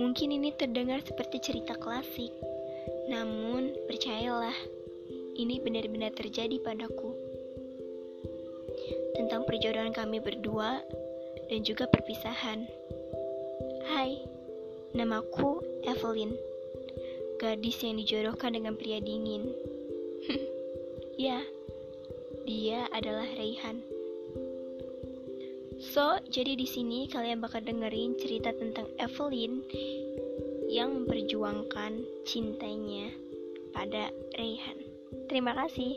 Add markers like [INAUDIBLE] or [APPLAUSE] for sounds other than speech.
Mungkin ini terdengar seperti cerita klasik, namun percayalah, ini benar-benar terjadi padaku. Tentang perjodohan kami berdua dan juga perpisahan. Hai, namaku Evelyn, gadis yang dijodohkan dengan pria dingin. [LAUGHS] ya, dia adalah Raihan. So, jadi di sini kalian bakal dengerin cerita tentang Evelyn yang memperjuangkan cintanya pada Raihan. Terima kasih.